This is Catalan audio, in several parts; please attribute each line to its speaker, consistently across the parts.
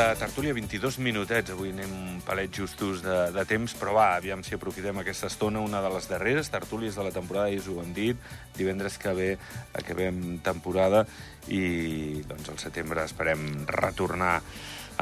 Speaker 1: De tertúlia, 22 minutets. Avui anem un palet justos de, de temps, però va, aviam si aprofitem aquesta estona, una de les darreres tertúlies de la temporada, i us ho hem dit, divendres que ve acabem temporada i doncs al setembre esperem retornar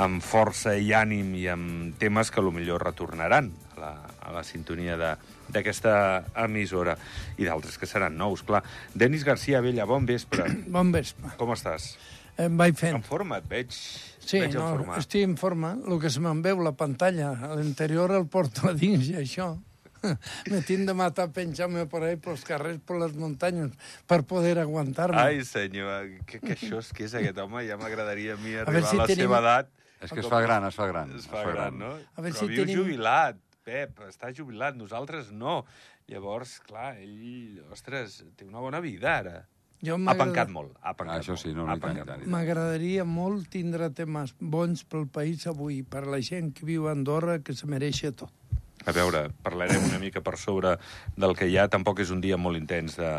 Speaker 1: amb força i ànim i amb temes que millor retornaran a la, a la sintonia de d'aquesta emissora i d'altres que seran nous, clar. Denis García Vella, bon vespre.
Speaker 2: Bon vespre.
Speaker 1: Com estàs?
Speaker 2: Em vaig fent.
Speaker 1: En forma, et veig,
Speaker 2: Sí,
Speaker 1: veig en
Speaker 2: no,
Speaker 1: forma.
Speaker 2: estic en forma. El que se me'n veu, la pantalla, a l'interior el porto a dins i això. Me tinc de matar penjant-me per ahí, pels carrers, per les muntanyes, per poder aguantar-me.
Speaker 1: Ai, senyor, que, que això és que és aquest home? Ja m'agradaria a mi arribar a,
Speaker 2: si
Speaker 1: la
Speaker 2: tenim-
Speaker 1: seva edat.
Speaker 3: És que es fa gran, es fa gran.
Speaker 1: Es fa gran, no?
Speaker 2: A veure
Speaker 1: Però
Speaker 2: si
Speaker 1: viu
Speaker 2: tenim-
Speaker 1: jubilat, Pep, està jubilat, nosaltres no. Llavors, clar, ell, ostres, té una bona vida ara.
Speaker 2: Jo
Speaker 1: Ha pencat molt, ha pencat
Speaker 3: Ah, això sí, no,
Speaker 1: molt.
Speaker 2: M'agradaria molt tindre temes bons pel país avui, per la gent que viu a Andorra, que se mereix tot.
Speaker 1: A veure, parlarem una mica per sobre del que hi ha. Tampoc és un dia molt intens de,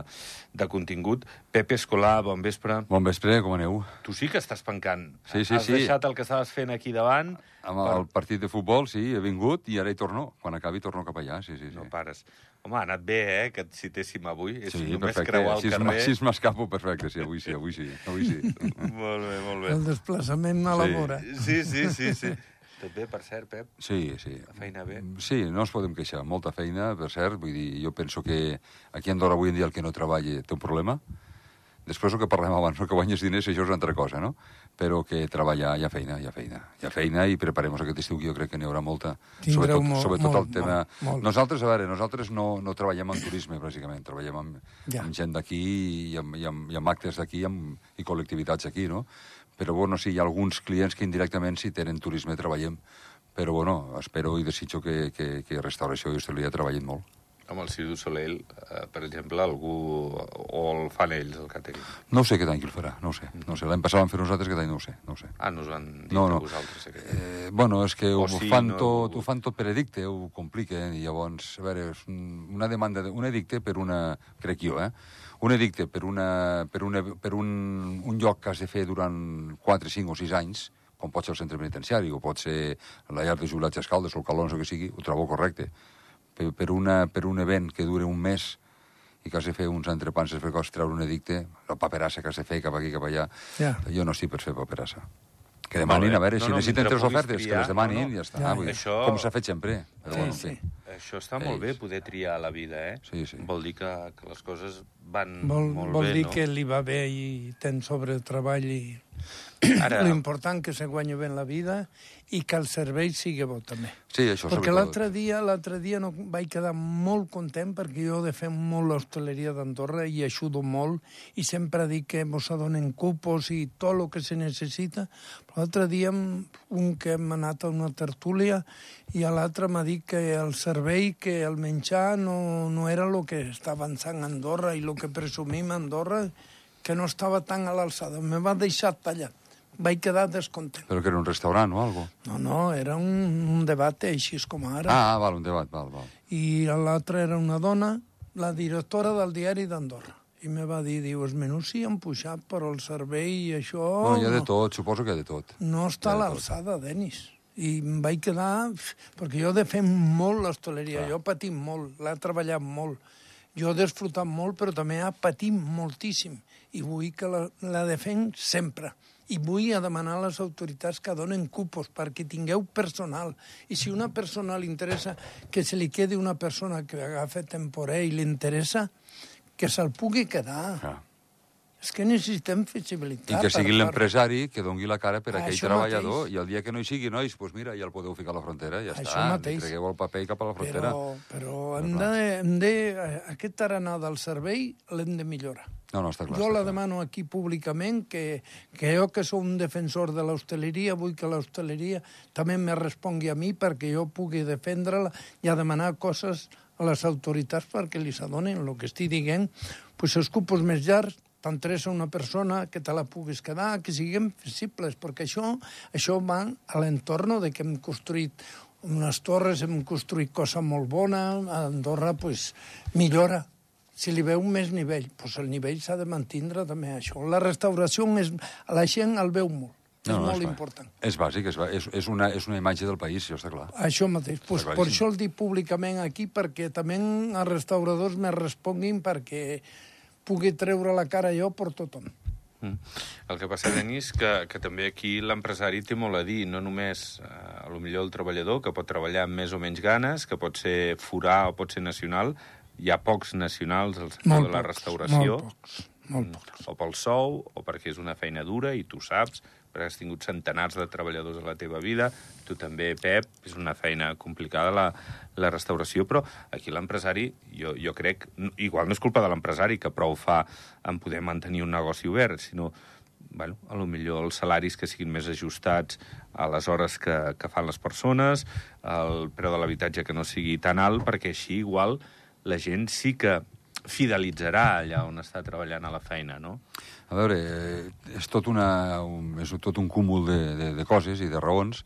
Speaker 1: de contingut. Pepe Escolà, bon vespre.
Speaker 3: Bon vespre, com aneu?
Speaker 1: Tu sí que estàs pencant.
Speaker 3: Sí, sí,
Speaker 1: Has
Speaker 3: sí.
Speaker 1: deixat el que estaves fent aquí davant.
Speaker 3: Amb el partit de futbol, sí, he vingut i ara hi torno. Quan acabi torno cap allà, sí, sí. sí.
Speaker 1: No pares. Home, ha anat bé, eh, que et citéssim avui. És
Speaker 3: Sí,
Speaker 1: només
Speaker 3: perfecte.
Speaker 1: creuar el
Speaker 3: Així,
Speaker 1: carrer.
Speaker 3: així m'escapo perfecte, sí, avui sí, avui sí. Avui sí.
Speaker 1: Molt bé, molt bé.
Speaker 2: El desplaçament a la
Speaker 3: Sí.
Speaker 2: vora.
Speaker 1: Sí, sí, sí, sí. Tot bé, per cert, Pep?
Speaker 3: Sí, sí.
Speaker 1: La feina bé?
Speaker 3: Sí, no ens podem queixar. Molta feina, per cert. Vull dir, jo penso que aquí a Andorra avui en dia el que no treballa té un problema. Després el que parlem abans, no? que guanyes diners, això és una altra cosa, no? Però que treballar, hi ha feina, hi ha feina. Hi ha feina i preparem-nos aquest estiu, que jo crec que n'hi haurà molta.
Speaker 2: Tindreu
Speaker 3: sobretot,
Speaker 2: molt,
Speaker 3: sobretot
Speaker 2: molt,
Speaker 3: el tema...
Speaker 2: molt, molt.
Speaker 3: Nosaltres, a veure, nosaltres no, no treballem en turisme, bàsicament. Treballem amb,
Speaker 2: Ja.
Speaker 3: amb gent d'aquí i, amb, i, amb, i amb actes d'aquí i col·lectivitats aquí, no? Però, bueno, sí, hi ha alguns clients que indirectament, si tenen turisme, treballem. Però, bueno, espero i desitjo que, que, que restauració i hostaleria treballin molt.
Speaker 1: Amb el Cidu Soleil, eh, per exemple, algú... o el fan ells, el catering.
Speaker 3: No sé aquest any qui el farà, no ho sé. No sé. L'any passat vam fer nosaltres, aquest any no ho sé. No ho sé.
Speaker 1: Ah, no us ho han dit
Speaker 3: No, no.
Speaker 1: vosaltres, aquest.
Speaker 3: Eh, bueno, és que
Speaker 1: O
Speaker 3: ho,
Speaker 1: sí,
Speaker 3: fan
Speaker 1: no?
Speaker 3: tot, ho fan tot per edicte, ho compliquen, i llavors, a veure, és un- una demanda, de, un edicte per una, crec jo, eh? Un edicte per, una, per, una, per un, un lloc que has de fer durant 4, 5 o 6 anys, com pot ser el centre penitenciari, o pot ser la llar de jubilats d'Escaldes o el Calons o que sigui, ho trobo correcte. Per, per, una, per un event que dure un mes i que has de fer uns entrepans, has de fer coses, treure un edicte, la paperassa que has de fer cap aquí, cap allà,
Speaker 2: Ja.
Speaker 3: jo no estic per fer paperassa. Que
Speaker 1: Molt
Speaker 3: demanin, a veure,
Speaker 1: No,
Speaker 3: si
Speaker 1: no,
Speaker 3: necessiten tres ofertes, que
Speaker 1: triar,
Speaker 3: les demanin
Speaker 1: no, no.
Speaker 3: i ja està.
Speaker 2: Ja,
Speaker 3: vull dir,
Speaker 1: Això-
Speaker 3: Com s'ha fet sempre. Però,
Speaker 2: Sí,
Speaker 3: bueno, en
Speaker 2: sí.
Speaker 3: fi.
Speaker 1: Això està molt
Speaker 3: Ells.
Speaker 1: bé, poder triar la vida, eh?
Speaker 3: Sí, sí.
Speaker 1: Vol dir que, que les coses van
Speaker 2: Vol,
Speaker 1: molt
Speaker 2: vol
Speaker 1: bé,
Speaker 2: dir
Speaker 1: no?
Speaker 2: que li va bé i ten sobre treball i...
Speaker 1: Ara-
Speaker 2: L'important que se guanyi bé la vida i que el servei sigui bo també.
Speaker 3: Sí, això
Speaker 2: Perquè l'altre dia, l'altre dia no, vaig quedar molt content perquè jo defem molt l'hostaleria d'Andorra i ajudo molt i sempre dic que mos adonen cupos i tot el que se necessita. Però l'altre dia un que hem anat a una tertúlia i l'altre m'ha dit que el servei, que el menjar no, no era el que està avançant a Andorra i el que presumim a Andorra, que no estava tan a l'alçada. Me va deixar tallat. Vaig quedar descontent.
Speaker 3: Però que era un restaurant o algo.
Speaker 2: No, no, era un, un debat així com ara.
Speaker 3: Ah, val, un debat, val, val.
Speaker 2: I l'altra era una dona, la directora del diari d'Andorra. I me va dir, diu, els menús sí han pujat, però el servei i això...
Speaker 3: Bueno, hi ha de
Speaker 2: no,
Speaker 3: tot, suposo que hi ha de tot.
Speaker 2: no està a l'alçada, Denis. I em vaig quedar... Perquè jo defem molt l'hostaleria, jo he patit molt, l'he treballat molt. Jo he disfrutat molt, però també he patit moltíssim. I vull que la, la defenc sempre. I vull a demanar a les autoritats que donen cupos perquè tingueu personal. I si una persona li interessa que se li quedi una persona que agafa temporada i li interessa, que se'l pugui quedar.
Speaker 3: Ah.
Speaker 2: És que necessitem
Speaker 3: I
Speaker 2: flexibilitat.
Speaker 3: que sigui l'empresari que dongui la cara per
Speaker 2: Ah,
Speaker 3: aquell treballador
Speaker 2: mateix.
Speaker 3: i el dia que no hi sigui, nois, doncs mira, ja el podeu ficar a la frontera, ja
Speaker 2: Això
Speaker 3: està.
Speaker 2: mateix.
Speaker 3: Tregueu el paper i cap a la frontera.
Speaker 2: Però, però hem de, hem de, aquest tarannà del servei l'hem de millorar.
Speaker 3: No, no, està clar.
Speaker 2: jo
Speaker 3: està
Speaker 2: la
Speaker 3: clar.
Speaker 2: demano aquí públicament, que, que jo que sóc un defensor de l'hostaleria, vull que l'hostaleria també me respongui a mi perquè jo pugui defendre-la i a demanar coses a les autoritats perquè li s'adonen el que estic dient. Pues els cupos més llargs, t'interessa una persona, que te la puguis quedar, que siguem flexibles, perquè això, això va a l'entorn de que hem construït unes torres, hem construït cosa molt bona, a Andorra pues, millora. Si li veu més nivell, pues el nivell s'ha de mantindre també això. La restauració és, la gent el veu molt. és molt
Speaker 3: és
Speaker 2: important.
Speaker 3: És bàsic, és, és, és, una, és una imatge del país, això està clar.
Speaker 2: Això mateix. Pues, per això el dic públicament aquí, perquè també els restauradors me responguin perquè pugui treure la cara jo per tothom.
Speaker 1: Mm. El que passa, Denis, que, que també aquí l'empresari té molt a dir, no només eh, a lo millor el treballador, que pot treballar amb més o menys ganes, que pot ser forà o pot ser nacional, hi ha pocs nacionals al sector
Speaker 2: Molt
Speaker 1: de la
Speaker 2: pocs,
Speaker 1: restauració,
Speaker 2: molt pocs, molt pocs.
Speaker 1: o pel sou, o perquè és una feina dura, i tu saps, perquè has tingut centenars de treballadors a la teva vida, tu també, Pep, és una feina complicada la, la restauració, però aquí l'empresari, jo, jo crec, igual no és culpa de l'empresari, que prou fa en poder mantenir un negoci obert, sinó bueno, a lo millor els salaris que siguin més ajustats a les hores que, que fan les persones, el preu de l'habitatge que no sigui tan alt, perquè així igual la gent sí que fidelitzarà allà on està treballant a la feina, no?
Speaker 3: A veure, eh, és tot, una, un, és tot un cúmul de, de, de coses i de raons.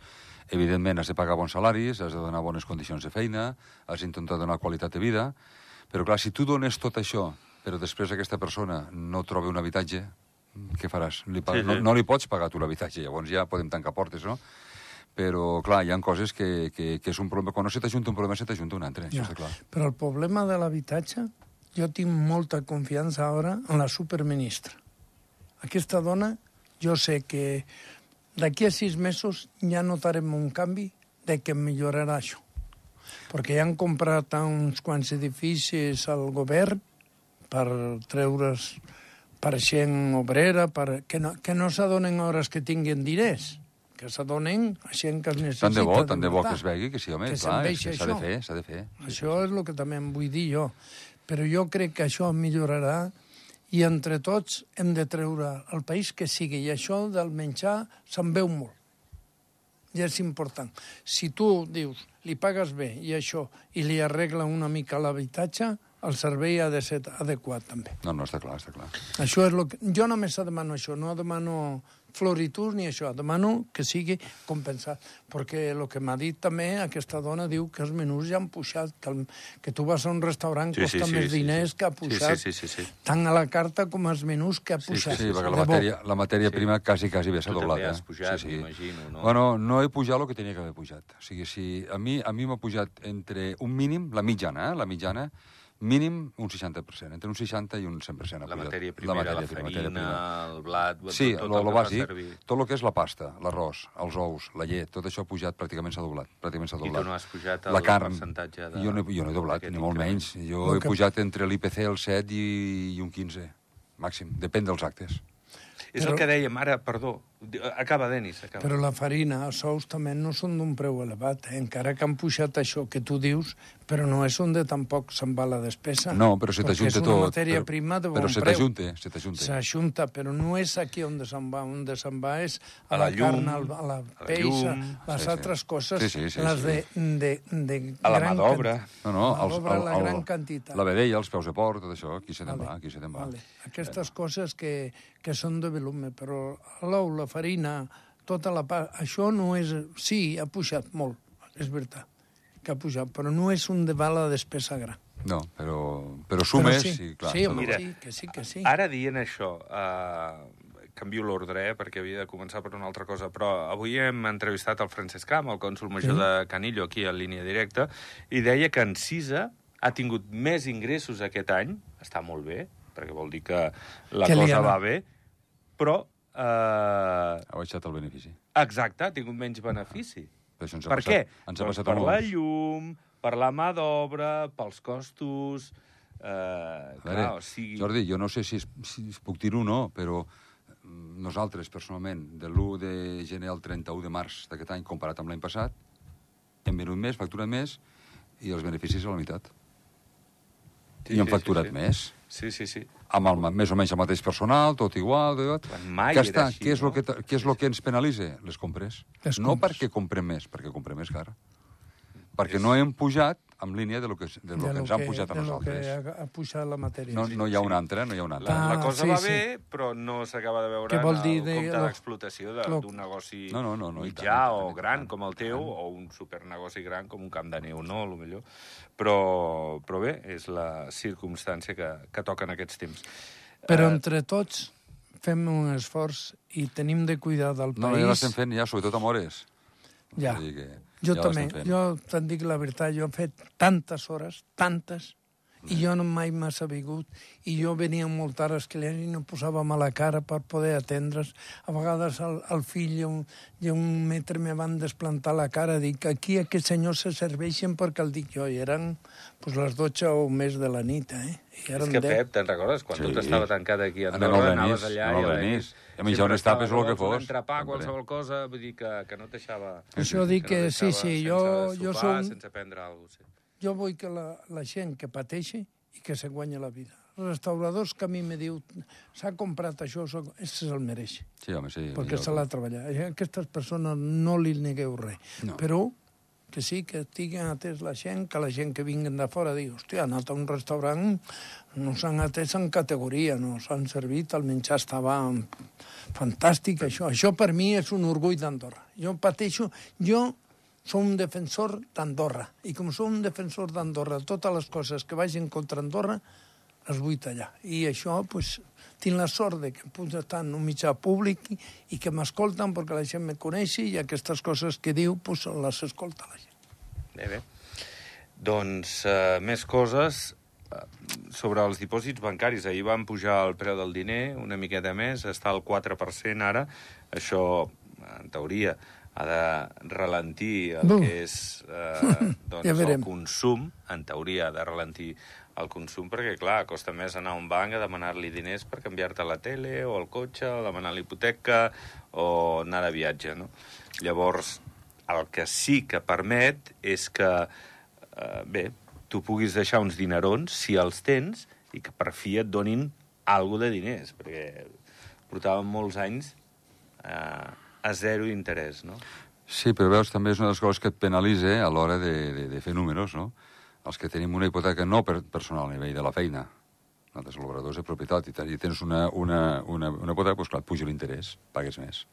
Speaker 3: Evidentment, has de pagar bons salaris, has de donar bones condicions de feina, has d'intentar donar qualitat de vida, però clar, si tu dones tot això, però després aquesta persona no troba un habitatge, què faràs? Li pa...
Speaker 1: Sí, sí.
Speaker 3: No, no li pots pagar tu l'habitatge, llavors ja podem tancar portes, no? Però, clar, hi ha coses que, que, que és un problema. Quan no se t'ajunta un problema, se t'ajunta un altre, això
Speaker 2: Ja.
Speaker 3: està clar.
Speaker 2: Però el problema de l'habitatge, jo tinc molta confiança ara en la superministra. Aquesta dona, jo sé que d'aquí a sis mesos ja notarem un canvi de que millorarà això. Perquè ja han comprat uns quants edificis al govern per treure's per gent obrera, per... que no, que no s'adonen hores que tinguin diners, que s'adonen a gent que es necessita
Speaker 3: Tant de bo, tant de bo que es vegi, que sí, home,
Speaker 2: Que
Speaker 3: clar, s'ha de fer, s'ha de fer.
Speaker 2: Això és el que també em vull dir jo. Però jo crec que això millorarà i entre tots hem de treure el país que sigui. I això del menjar se'n veu molt. I és important. Si tu dius, li pagues bé i això, i li arregla una mica l'habitatge, el servei ha de ser adequat també.
Speaker 3: No, no, està clar, està clar.
Speaker 2: Això és lo que... Jo només demano això, no demano floritus ni això, demano que sigui compensat. Perquè el que m'ha dit també, aquesta dona diu que els menús ja han pujat, que, el, que tu vas a un restaurant
Speaker 1: Sí, sí,
Speaker 2: costa
Speaker 1: sí,
Speaker 2: més
Speaker 1: sí,
Speaker 2: diners
Speaker 1: sí.
Speaker 2: que ha
Speaker 1: Sí,
Speaker 2: pujat.
Speaker 1: sí, sí, sí, sí.
Speaker 2: Tant a la carta com als menús que ha
Speaker 1: Sí,
Speaker 2: pujat.
Speaker 3: Sí, perquè la matèria, la matèria
Speaker 1: Sí.
Speaker 3: prima quasi, quasi bé s'ha
Speaker 1: Tu
Speaker 3: doblat.
Speaker 1: també
Speaker 3: eh?
Speaker 1: has pujat, m'imagino, no?
Speaker 3: Bueno, no he pujat el que tenia que haver pujat. O sigui, si a mi a mi m'ha pujat entre un mínim, la mitjana, eh? la mitjana, mínim un 60%, entre un 60 i un 100% ha
Speaker 1: La matèria primera, la,
Speaker 3: matèria prima, matèria
Speaker 1: farina,
Speaker 3: prima.
Speaker 1: el blat...
Speaker 3: Sí,
Speaker 1: tot,
Speaker 3: lo,
Speaker 1: el
Speaker 3: lo bàsic, tot el que és la pasta, l'arròs, els ous, la llet, tot això ha pujat, pràcticament s'ha doblat. Pràcticament s'ha
Speaker 1: I tu
Speaker 3: doblat.
Speaker 1: no has pujat el
Speaker 3: la carn,
Speaker 1: percentatge de-
Speaker 3: Jo no, he- jo no he doblat, ni molt menys. Jo he
Speaker 2: que-
Speaker 3: pujat entre l'IPC el 7 i, i un 15, màxim. Depèn dels actes.
Speaker 1: És
Speaker 2: Però-
Speaker 1: el que dèiem ara, perdó. Acaba, Denis, acaba.
Speaker 2: Però la farina, els sous també no són d'un preu elevat, eh? encara que han pujat això que tu dius, però no és on de tampoc se'n va la despesa.
Speaker 3: No, però se
Speaker 2: perquè
Speaker 3: t'ajunta
Speaker 2: és
Speaker 3: tot.
Speaker 2: una matèria
Speaker 3: però,
Speaker 2: prima de bon
Speaker 3: però se
Speaker 2: preu.
Speaker 3: t'ajunta, se t'ajunta.
Speaker 2: S'ajunta, però no és aquí on se'n va. On se'n va és a,
Speaker 1: A la
Speaker 2: la, carn,
Speaker 1: llum,
Speaker 2: al- a la
Speaker 1: a la
Speaker 2: peix,
Speaker 1: llum,
Speaker 2: a les
Speaker 3: sí, sí.
Speaker 2: altres coses,
Speaker 3: Sí, sí, sí,
Speaker 2: les
Speaker 3: sí.
Speaker 2: de, de, de
Speaker 1: A la
Speaker 2: gran
Speaker 1: mà d'obra.
Speaker 2: quantitat.
Speaker 3: No, no,
Speaker 2: La
Speaker 3: els,
Speaker 2: d'obra,
Speaker 3: el,
Speaker 2: la
Speaker 3: el,
Speaker 2: gran quantitat.
Speaker 3: La vedella, els peus de porc, tot això, aquí se te'n
Speaker 2: Vale,
Speaker 3: va, aquí se te'n va.
Speaker 2: Vale. Aquestes coses que, que són de volume, però l'ou, la farina, tota la part... Això no és... Sí, ha pujat molt, és veritat, que ha pujat, però no és un de la despesa gran.
Speaker 3: No, però, però sumes
Speaker 2: però
Speaker 3: sí, i clar.
Speaker 2: sí, home,
Speaker 3: doblat.
Speaker 1: Mira,
Speaker 2: sí, que sí, que sí.
Speaker 1: Ara dient això, eh, canvio l'ordre, eh, perquè havia de començar per una altra cosa, però avui hem entrevistat el Francesc Camp, el cònsul major
Speaker 2: Sí.
Speaker 1: de Canillo, aquí a línia directa, i deia que en CISA ha tingut més ingressos aquest any, està molt bé, perquè vol dir que la
Speaker 2: Que
Speaker 1: cosa va bé, però... Eh,
Speaker 3: Ha baixat el benefici.
Speaker 1: exacte, ha tingut menys benefici.
Speaker 3: Per això ens ha
Speaker 1: Per
Speaker 3: passat,
Speaker 1: què?
Speaker 3: Ens ha
Speaker 1: Doncs
Speaker 3: passat
Speaker 1: per la llum, per la mà d'obra, pels costos... Eh,
Speaker 3: A
Speaker 1: clar,
Speaker 3: veure,
Speaker 1: o sigui...
Speaker 3: Jordi, jo no sé si, es, si es puc dir-ho o no, però mm, nosaltres, personalment, de l'1 de gener al 31 de març d'aquest any, comparat amb l'any passat, hem venut més, facturat més, i els beneficis a la meitat.
Speaker 1: Sí,
Speaker 3: I
Speaker 1: sí,
Speaker 3: facturat
Speaker 1: sí, sí.
Speaker 3: més.
Speaker 1: Sí, sí, sí.
Speaker 3: Amb el, més o menys el mateix personal, tot igual... Tot
Speaker 1: mai
Speaker 3: que
Speaker 1: era
Speaker 3: està,
Speaker 1: així,
Speaker 3: què és,
Speaker 1: no?
Speaker 3: lo que, què és lo que ens penalitza? Les compres.
Speaker 2: Les
Speaker 3: no
Speaker 2: compres.
Speaker 3: perquè comprem més, perquè comprem més car. Perquè no hem pujat en línia de lo que, de lo que ens han pujat a
Speaker 2: de lo
Speaker 3: nosaltres.
Speaker 2: que ha, ha pujat la matèria.
Speaker 3: No,
Speaker 2: sí.
Speaker 3: no hi ha una altra, no hi ha una
Speaker 1: La,
Speaker 3: altra.
Speaker 2: Ah,
Speaker 1: la cosa
Speaker 2: sí,
Speaker 1: va
Speaker 2: sí.
Speaker 1: bé, però no s'acaba de veure
Speaker 2: Què vol
Speaker 1: en
Speaker 2: dir
Speaker 1: el
Speaker 2: de-
Speaker 1: compte
Speaker 2: lo-
Speaker 1: d'explotació de-
Speaker 2: lo-
Speaker 1: d'un negoci
Speaker 3: No, no, no, no, i
Speaker 1: mitjà
Speaker 3: tant, i tant,
Speaker 1: o
Speaker 3: i
Speaker 1: gran
Speaker 3: tant,
Speaker 1: com el teu,
Speaker 3: tant.
Speaker 1: o un supernegoci gran com un camp de neu, no, lo millor. Però, però bé, és la circumstància que, que toca en aquests temps.
Speaker 2: Però
Speaker 1: Eh,
Speaker 2: entre tots fem un esforç i tenim de cuidar del
Speaker 3: No, no,
Speaker 2: país.
Speaker 3: ja l'estem fent, ja, sobretot amb hores.
Speaker 2: Ja.
Speaker 3: Vull dir que
Speaker 2: Jo també, jo te'n dic la veritat, jo he fet tantes hores, tantes, i jo no mai m'ha sabut, i jo venia molt tard als clients i no posava mala cara per poder atendre's. A vegades el, el fill i un, i un metre me van desplantar la cara, dic, aquí aquests senyors se serveixen perquè el dic jo, i eren pues, les 12 o més de la nit, eh? I
Speaker 1: És
Speaker 2: eren
Speaker 1: que,
Speaker 2: 10.
Speaker 1: Pep, te'n recordes? Quan
Speaker 3: Sí.
Speaker 1: tot estava tancat aquí a Andorra, anaves allà
Speaker 3: anem
Speaker 1: i.
Speaker 3: Benís. I a menjar unes tapes o el que fos.
Speaker 1: Un entrepà,
Speaker 3: Sempre.
Speaker 1: qualsevol cosa, vull dir que, que no et deixava...
Speaker 2: Això dic que
Speaker 1: no et
Speaker 2: sí, sí,
Speaker 1: sense
Speaker 2: jo- jo
Speaker 1: sopar,
Speaker 2: som-
Speaker 1: Sense prendre alguna cosa, sí.
Speaker 2: Jo vull que la, la gent que pateixi i que se guanya la vida. Els restauradors que a mi me diu s'ha comprat això, ese se'l mereix,
Speaker 3: Sí, home, sí.
Speaker 2: perquè se l'ha treballat. A aquestes persones no li negueu res.
Speaker 3: No.
Speaker 2: Però que sí, que tinguin atès la gent, que la gent que vinguen de fora digui, hòstia, ha anat a un restaurant, no s'han atès en categoria, no s'han servit, el menjar estava fantàstic, això. Això per mi és un orgull d'Andorra. Jo pateixo, jo sóc un defensor d'Andorra, i com sóc un defensor d'Andorra, totes les coses que vagin contra Andorra, les vull tallar. I això, pues, tinc la sort de que puc estar en un mitjà públic i, que m'escolten perquè la gent me coneixi i aquestes coses que diu, pues, les escolta la gent.
Speaker 1: Bé, bé. Doncs uh, més coses eh, sobre els dipòsits bancaris. Ahir van pujar el preu del diner una miqueta més, està al 4% ara. Això, en teoria, ha de ralentir el
Speaker 2: Buf.
Speaker 1: que és eh, doncs,
Speaker 2: Ja
Speaker 1: el consum. En teoria, ha de ralentir el consum perquè, clar, costa més anar a un banc a demanar-li diners per canviar-te la tele o el cotxe, o demanar l'hipoteca o anar de viatge, no? Llavors, el que sí que permet és que, eh, bé, tu puguis deixar uns dinerons, si els tens, i que per fi et donin alguna de diners, perquè portàvem molts anys eh, a zero interès, no?
Speaker 3: Sí, però veus, també és una de les coses que et penalitza a l'hora de, de, de fer números, no? Els que tenim una hipoteca no per personal a nivell de la feina, nosaltres l'obradors de propietat, i, te- i tens una, una, una, una hipoteca, doncs clar, et puja l'interès, pagues més.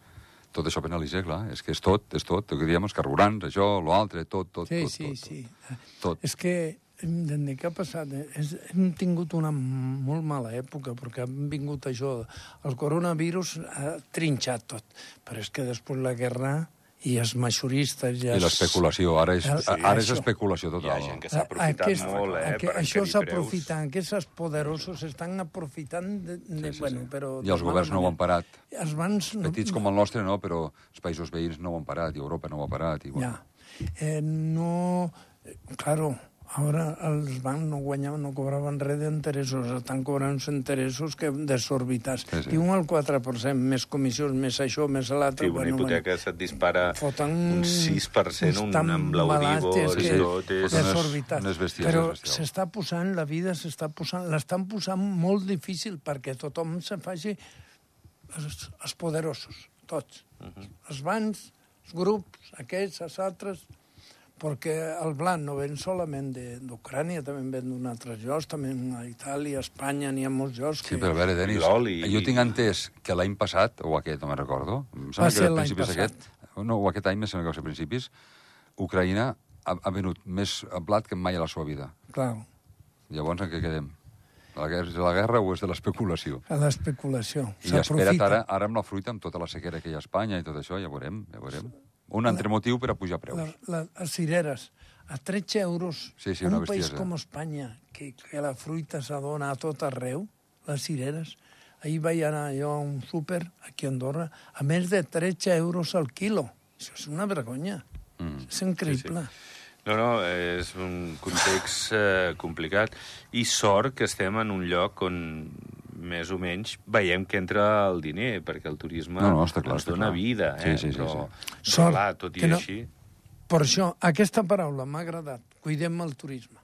Speaker 3: Tot això penalitza, clar, és que és tot, és tot, el que diem, els carburants, això, l'altre, tot, tot,
Speaker 2: Sí,
Speaker 3: tot,
Speaker 2: sí,
Speaker 3: tot,
Speaker 2: sí.
Speaker 3: tot.
Speaker 2: És que des de que ha passat, és, hem tingut una molt mala època, perquè han vingut això, el coronavirus ha trinxat tot, però és que després la guerra i els majoristes... Ja
Speaker 3: I l'especulació, ara és,
Speaker 2: Sí,
Speaker 3: ara és
Speaker 2: això.
Speaker 3: especulació
Speaker 1: Hi ha
Speaker 3: total.
Speaker 1: gent que s'ha aprofitat
Speaker 2: Aquest-
Speaker 1: molt, eh,
Speaker 2: aquest-
Speaker 1: per
Speaker 2: Això
Speaker 1: encarir
Speaker 2: s'aprofita, aquests poderosos estan aprofitant de, de,
Speaker 3: Sí, sí,
Speaker 2: bueno,
Speaker 3: sí.
Speaker 2: però...
Speaker 3: I els governs no ho han parat.
Speaker 2: Els bancs... no-
Speaker 3: Petits com el nostre no, però els països veïns no ho han parat, i Europa no ho ha parat. I, bueno,
Speaker 2: Ja. Eh, no... Claro, ara els bancs no guanyaven, no cobraven res d'interessos, estan cobrant uns interessos que desorbitats.
Speaker 3: Sí, sí.
Speaker 2: Diuen el 4%, més comissions, més això, més l'altre...
Speaker 1: Sí, una hipoteca se't dispara
Speaker 2: foten
Speaker 1: un 6%, un, amb
Speaker 2: que
Speaker 1: tot. És...
Speaker 3: Foten unes-
Speaker 2: desorbitats.
Speaker 3: unes bèsties,
Speaker 2: Però
Speaker 3: és bestial.
Speaker 2: s'està posant, la vida s'està posant, l'estan posant molt difícil perquè tothom se faci els, els poderosos, tots. Uh -huh. Els bancs, els grups, aquests, els altres, perquè el blanc no ven solament de- d'Ucrània, també en ven d'un altres llocs, també a Itàlia, a Espanya, n'hi ha molts llocs
Speaker 3: Sí,
Speaker 2: que...
Speaker 3: però a veure, Denis, jo tinc entès que l'any passat, o aquest, no me'n recordo, em sembla
Speaker 2: Va
Speaker 3: que era principis
Speaker 2: passat.
Speaker 3: aquest, no, o aquest any, me sembla que va ser principis, Ucraïna ha, ha venut més blat que mai a la seva vida.
Speaker 2: Clar,
Speaker 3: Llavors, en què quedem? La guerra, és de la guerra o és de l'especulació?
Speaker 2: a l'especulació.
Speaker 3: I espera't
Speaker 2: S'aprofita.
Speaker 3: ara, ara amb la fruita, amb tota la sequera que hi ha a Espanya i tot això, ja veurem, ja veurem. Un altre motiu per a pujar preus.
Speaker 2: La, la, les cireres, a 13 euros,
Speaker 3: Sí, sí,
Speaker 2: en un país
Speaker 3: bestiesa.
Speaker 2: com Espanya, que, que la fruita s'adona a tot arreu, les cireres, ahir vaig anar jo a un súper, aquí a Andorra, a més de 13 euros al quilo. Això és una vergonya.
Speaker 3: Mm.
Speaker 2: És increïble.
Speaker 1: No, no, és un context eh, complicat. I sort que estem en un lloc on més o menys veiem que entra el diner, perquè el turisme
Speaker 3: No, no, està clar,
Speaker 1: ens
Speaker 3: està
Speaker 1: dona
Speaker 3: clar.
Speaker 1: vida, eh?
Speaker 3: Sí, sí, sí,
Speaker 1: però,
Speaker 3: sí.
Speaker 1: però
Speaker 2: Sort
Speaker 1: clar, tot i
Speaker 2: no-
Speaker 1: així...
Speaker 2: Per això, aquesta paraula m'ha agradat. Cuidem el turisme.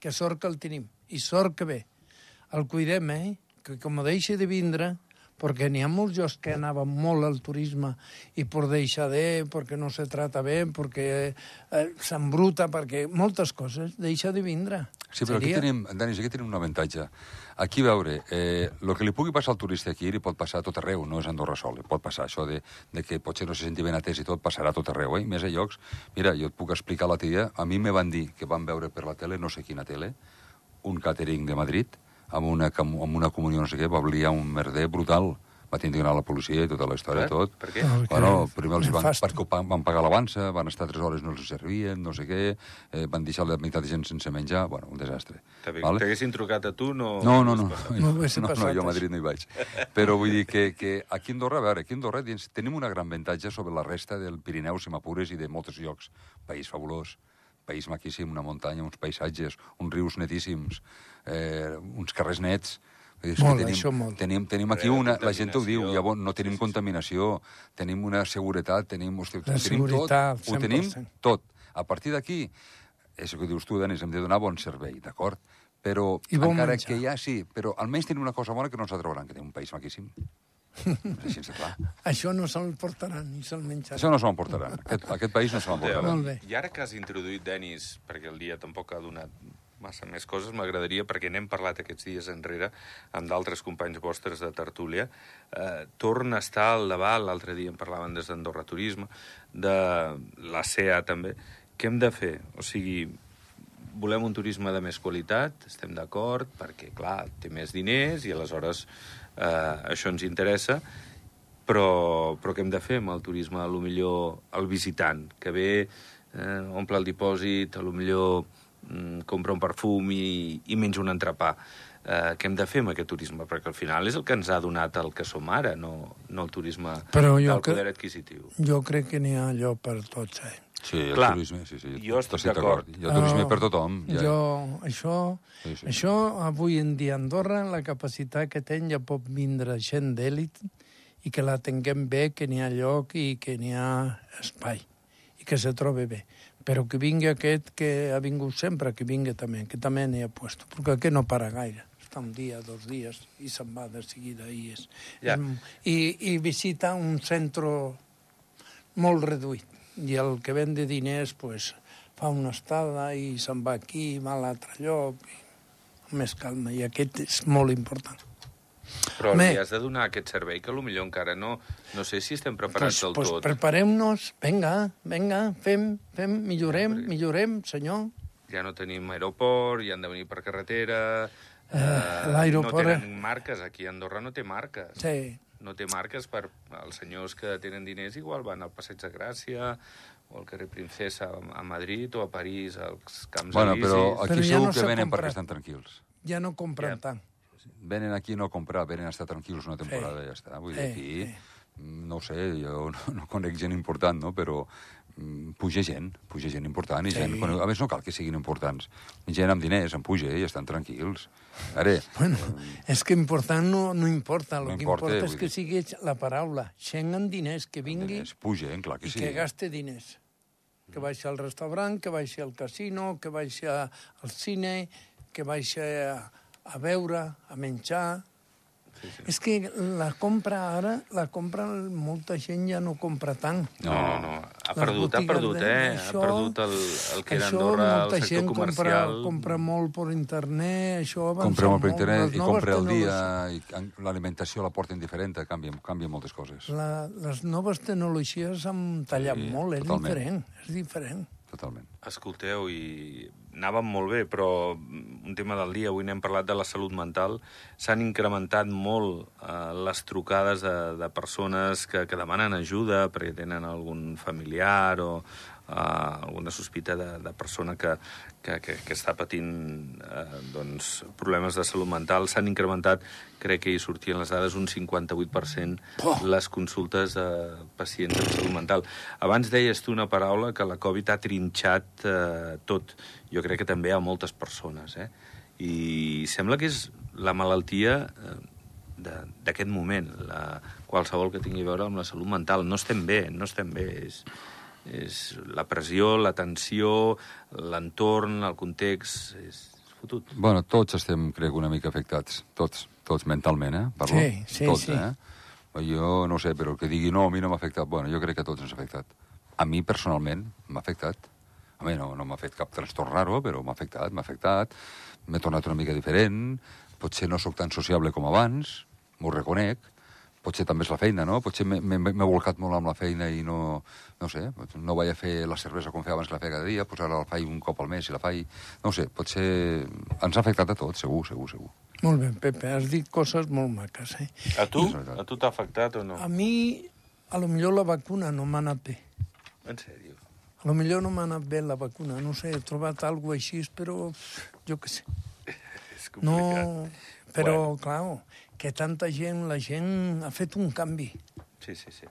Speaker 2: Que sort que el tenim. I sort que ve. El cuidem, eh? Que com deixi de vindre, perquè n'hi ha molts llocs que anaven molt al turisme i per deixar de, perquè no se trata bé, perquè eh, s'embruta, perquè moltes coses, deixa de vindre.
Speaker 3: Sí, però aquí
Speaker 2: Seria-
Speaker 3: tenim, Denis, aquí tenim un avantatge. Aquí, veure, eh, el que li pugui passar al turista aquí li pot passar a tot arreu, no és Andorra sol, li pot passar això de, de que potser no se senti ben atès i tot, passarà a tot arreu, eh? I més a llocs... Mira, jo et puc explicar la tia, a mi me van dir que van veure per la tele, no sé quina tele, un catering de Madrid, amb una, amb una comunió no sé què, va obligar un merder brutal. va tindre anar a la policia i tota la història,
Speaker 1: Per?
Speaker 3: tot.
Speaker 1: Per què?
Speaker 2: No, que
Speaker 3: Bueno, primer els van, perquè pa- van pagar l'avança, van estar tres hores, no els servien, no sé què, eh, van deixar la meitat de gent sense menjar, bueno, un desastre.
Speaker 1: T'haguessin
Speaker 3: Vale?
Speaker 1: trucat a tu, no...
Speaker 3: No, no, no.
Speaker 2: No
Speaker 3: no, no,
Speaker 2: passat
Speaker 3: jo a. Madrid no hi vaig. Però vull dir que, que aquí a Andorra, a veure, aquí a Andorra tenim una gran avantatge sobre la resta del Pirineu, si m'apures, i de molts llocs. País fabulós, país maquíssim, una muntanya, uns paisatges, uns rius netíssims, eh, uns carrers nets. És que
Speaker 2: Molt,
Speaker 3: tenim,
Speaker 2: això molt.
Speaker 3: Tenim, tenim aquí una... La gent ho diu, llavors no tenim contaminació, tenim una seguretat, tenim... Hosti,
Speaker 2: La
Speaker 3: tenim
Speaker 2: seguretat,
Speaker 3: tot, ho tenim
Speaker 2: 100%.
Speaker 3: tot. A partir d'aquí, és el que dius tu, Denis, hem de donar bon servei, d'acord? Però
Speaker 2: I bon
Speaker 3: encara
Speaker 2: menjar.
Speaker 3: que ja sí, però almenys tenim una cosa bona que no ens la trobaran, que tenim un país maquíssim. És així de clar.
Speaker 2: Això no se'l portaran ni se'l menjaran.
Speaker 3: Això no se m'emportaran. Aquest, aquest país no se m'emportaran.
Speaker 2: Molt bé.
Speaker 1: I ara que has introduït, Denis, perquè el dia tampoc ha donat massa més coses, m'agradaria, perquè n'hem parlat aquests dies enrere amb d'altres companys vostres de tertúlia, eh, torna a estar al davant, l'altre dia en parlaven des d'Andorra Turisme, de la CEA també, què hem de fer? O sigui, volem un turisme de més qualitat, estem d'acord, perquè, clar, té més diners i aleshores eh, això ens interessa, però, però què hem de fer amb el turisme? A lo millor el visitant, que ve, eh, omple el dipòsit, a lo millor mm, compra un perfum i, i menja un entrepà. Eh, què hem de fer amb aquest turisme? Perquè al final és el que ens ha donat el que som ara, no, no el turisme
Speaker 2: Però jo
Speaker 1: del
Speaker 2: que-
Speaker 1: poder adquisitiu.
Speaker 2: Jo crec que n'hi ha allò per tots, eh?
Speaker 3: Sí, el
Speaker 1: Clar,
Speaker 3: turisme, sí, sí.
Speaker 1: jo estic d'acord.
Speaker 3: Hi ha turisme
Speaker 2: Ah,
Speaker 3: per tothom. Ja.
Speaker 2: Jo, això,
Speaker 3: Sí, sí.
Speaker 2: això, avui en dia a Andorra, la capacitat que ten ja pot vindre gent d'èlit i que la tinguem bé, que n'hi ha lloc i que n'hi ha espai i que se trobe bé. Però que vingui aquest que ha vingut sempre, que vingui també, que també n'hi ha puesto, perquè aquest no para gaire. Està un dia, dos dies, i se'n va de seguida. I, és,
Speaker 1: Ja.
Speaker 2: és, i, I visita un centre molt reduït. I el que ven de diners, pues, fa una estada i se'n va aquí, va a l'altre lloc, i més calma. I aquest és molt important.
Speaker 1: Però
Speaker 2: Home.
Speaker 1: li has de donar aquest servei que potser encara no... No sé si estem preparats
Speaker 2: Pues,
Speaker 1: del
Speaker 2: pues
Speaker 1: tot.
Speaker 2: preparem-nos, vinga, vinga, fem, fem, millorem,
Speaker 1: Perquè-
Speaker 2: millorem, senyor.
Speaker 1: Ja no tenim aeroport, i han de venir per carretera...
Speaker 2: Eh,
Speaker 1: eh,
Speaker 2: l'aeroport-
Speaker 1: No tenen marques, aquí a Andorra no té marques.
Speaker 2: Sí,
Speaker 1: No té marques per... Els senyors que tenen diners igual van al Passeig de Gràcia o al carrer Princesa a Madrid o a París als camps
Speaker 3: Bueno,
Speaker 1: elisis.
Speaker 3: però
Speaker 2: Però
Speaker 3: aquí
Speaker 2: ja
Speaker 3: segur
Speaker 2: no
Speaker 3: que venen
Speaker 2: comprat.
Speaker 3: perquè estan tranquils.
Speaker 2: ja no compren
Speaker 1: Ja.
Speaker 2: tant.
Speaker 3: Venen aquí no a comprar, venen a estar tranquils una temporada i ja està. Vull dir,
Speaker 2: Sí,
Speaker 3: aquí, mm, no ho sé, jo no, no conec gent important, no? però puja gent, puja gent important, i
Speaker 2: Sí.
Speaker 3: gent, bueno, a més no cal que siguin importants, gent amb diners, en puja i estan tranquils. Ara,
Speaker 2: Bueno, és que important no, no importa, el
Speaker 3: No
Speaker 2: que
Speaker 3: importa,
Speaker 2: importa és que
Speaker 3: dir.
Speaker 2: sigui la paraula. Gent amb diners, que vingui
Speaker 3: diners, pugen, clar que
Speaker 2: i
Speaker 3: sí.
Speaker 2: que gaste diners. Que baixi al restaurant, que baixi al casino, que baixi a- al cine, que baixi a, a beure, a menjar...
Speaker 1: Sí, sí.
Speaker 2: És que la compra ara, la compra molta gent ja no compra tant.
Speaker 1: No, no, no. Ha
Speaker 2: Les
Speaker 1: perdut, ha perdut,
Speaker 2: de-
Speaker 1: eh?
Speaker 2: això-
Speaker 1: ha perdut el, el que era Andorra, el
Speaker 2: molta
Speaker 1: sector
Speaker 2: gent
Speaker 1: comercial.
Speaker 2: compra, compra molt per internet, això avança
Speaker 3: Compra molt per
Speaker 2: molt.
Speaker 3: internet
Speaker 2: Les
Speaker 3: i compra al dia, i l'alimentació la porten diferent, canvia, canvia moltes coses.
Speaker 2: La, les noves tecnologies han tallat
Speaker 3: Sí,
Speaker 2: molt, és
Speaker 3: totalment.
Speaker 2: diferent, és diferent.
Speaker 3: Totalment.
Speaker 1: Escolteu, i anàvem molt bé, però un tema del dia, avui n'hem parlat de la salut mental, s'han incrementat molt eh, les trucades de, de persones que, que demanen ajuda perquè tenen algun familiar o eh, alguna sospita de, de persona que, que, que, que està patint eh, doncs, problemes de salut mental. S'han incrementat, crec que hi sortien les dades, un 58%
Speaker 2: Poh!
Speaker 1: les consultes de pacients amb salut mental. Abans deies tu una paraula que la Covid ha trinxat eh, tot. Jo crec que també a moltes persones, eh? I sembla que és la malaltia eh, de- d'aquest moment, la, qualsevol que tingui a veure amb la salut mental. No estem bé, no estem bé. És, és la pressió, la tensió, l'entorn, el context... És fotut.
Speaker 3: Bueno, tots estem, crec, una mica afectats. Tots, tots mentalment, eh? Parlo.
Speaker 2: Sí, sí,
Speaker 3: tots,
Speaker 2: sí.
Speaker 3: Eh? Jo no sé, però el que digui no, a mi no m'ha afectat. Bueno, jo crec que a tots ens ha afectat. A mi, personalment, m'ha afectat. A mi no, no m'ha fet cap trastorn raro, però m'ha afectat, m'ha afectat. M'he tornat una mica diferent. Potser no sóc tan sociable com abans, m'ho reconec, potser també és la feina, no? Potser m'he- volcat molt amb la feina i no, no sé, no vaig a fer la cervesa com feia abans que la feia cada dia, doncs ara la faig un cop al mes i la faig... No sé, potser ens ha afectat a tots, segur, segur, segur.
Speaker 2: Molt bé, Pepe, has dit coses molt maques, eh?
Speaker 1: A tu? A tu t'ha afectat o no?
Speaker 2: A mi, a lo millor la vacuna no m'ha anat bé.
Speaker 1: En sèrio?
Speaker 2: A lo millor no m'ha anat bé la vacuna, no sé, he trobat alguna així, però jo què sé.
Speaker 1: És complicat.
Speaker 2: No, però, clar, que tanta gent, la gent ha fet un canvi.
Speaker 1: Sí, sí, sí.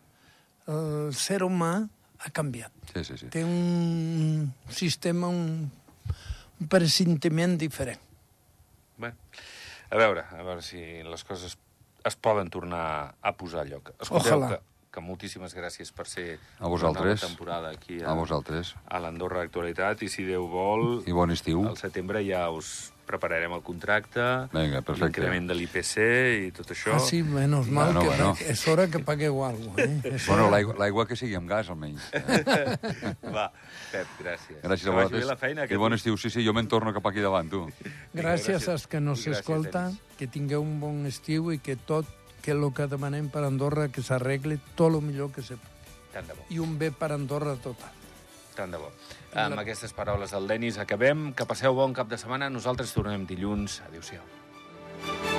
Speaker 2: El ser humà ha canviat.
Speaker 3: Sí, sí, sí.
Speaker 2: Té un sistema, un, un presentiment diferent.
Speaker 1: Bé, a veure, a veure si les coses es poden tornar a posar a lloc. Escolteu,
Speaker 2: Ojalà.
Speaker 1: que, que moltíssimes gràcies per ser
Speaker 3: A vosaltres.
Speaker 1: una temporada aquí a,
Speaker 3: A vosaltres.
Speaker 1: a l'Andorra Actualitat i si Déu vol,
Speaker 3: I bon estiu.
Speaker 1: al setembre ja us prepararem el contracte,
Speaker 3: Vinga, perfecte.
Speaker 1: l'increment de l'IPC i tot això.
Speaker 2: Ah, sí, menys mal
Speaker 3: Bueno,
Speaker 2: que
Speaker 3: bueno.
Speaker 2: és hora que pagueu alguna cosa. Eh? És
Speaker 3: Bueno, l'aigua que sigui amb gas, almenys. Eh?
Speaker 1: Va, Pep, gràcies.
Speaker 3: Gràcies
Speaker 1: Que
Speaker 3: a vosaltres.
Speaker 1: bé la feina.
Speaker 3: I bon estiu. Sí, sí, jo me'n torno cap aquí davant, tu.
Speaker 2: Gràcies
Speaker 1: gràcies.
Speaker 2: als que no
Speaker 1: I gràcies,
Speaker 2: s'escolten,
Speaker 1: Denis.
Speaker 2: que tingueu un bon estiu i que tot que el que demanem per Andorra que s'arregli tot el millor que se
Speaker 1: Tant de bo.
Speaker 2: i un bé per Andorra total.
Speaker 1: Tant de bo. Amb aquestes paraules del Denis acabem. Que passeu bon cap de setmana. Nosaltres tornem dilluns. Adéu-siau.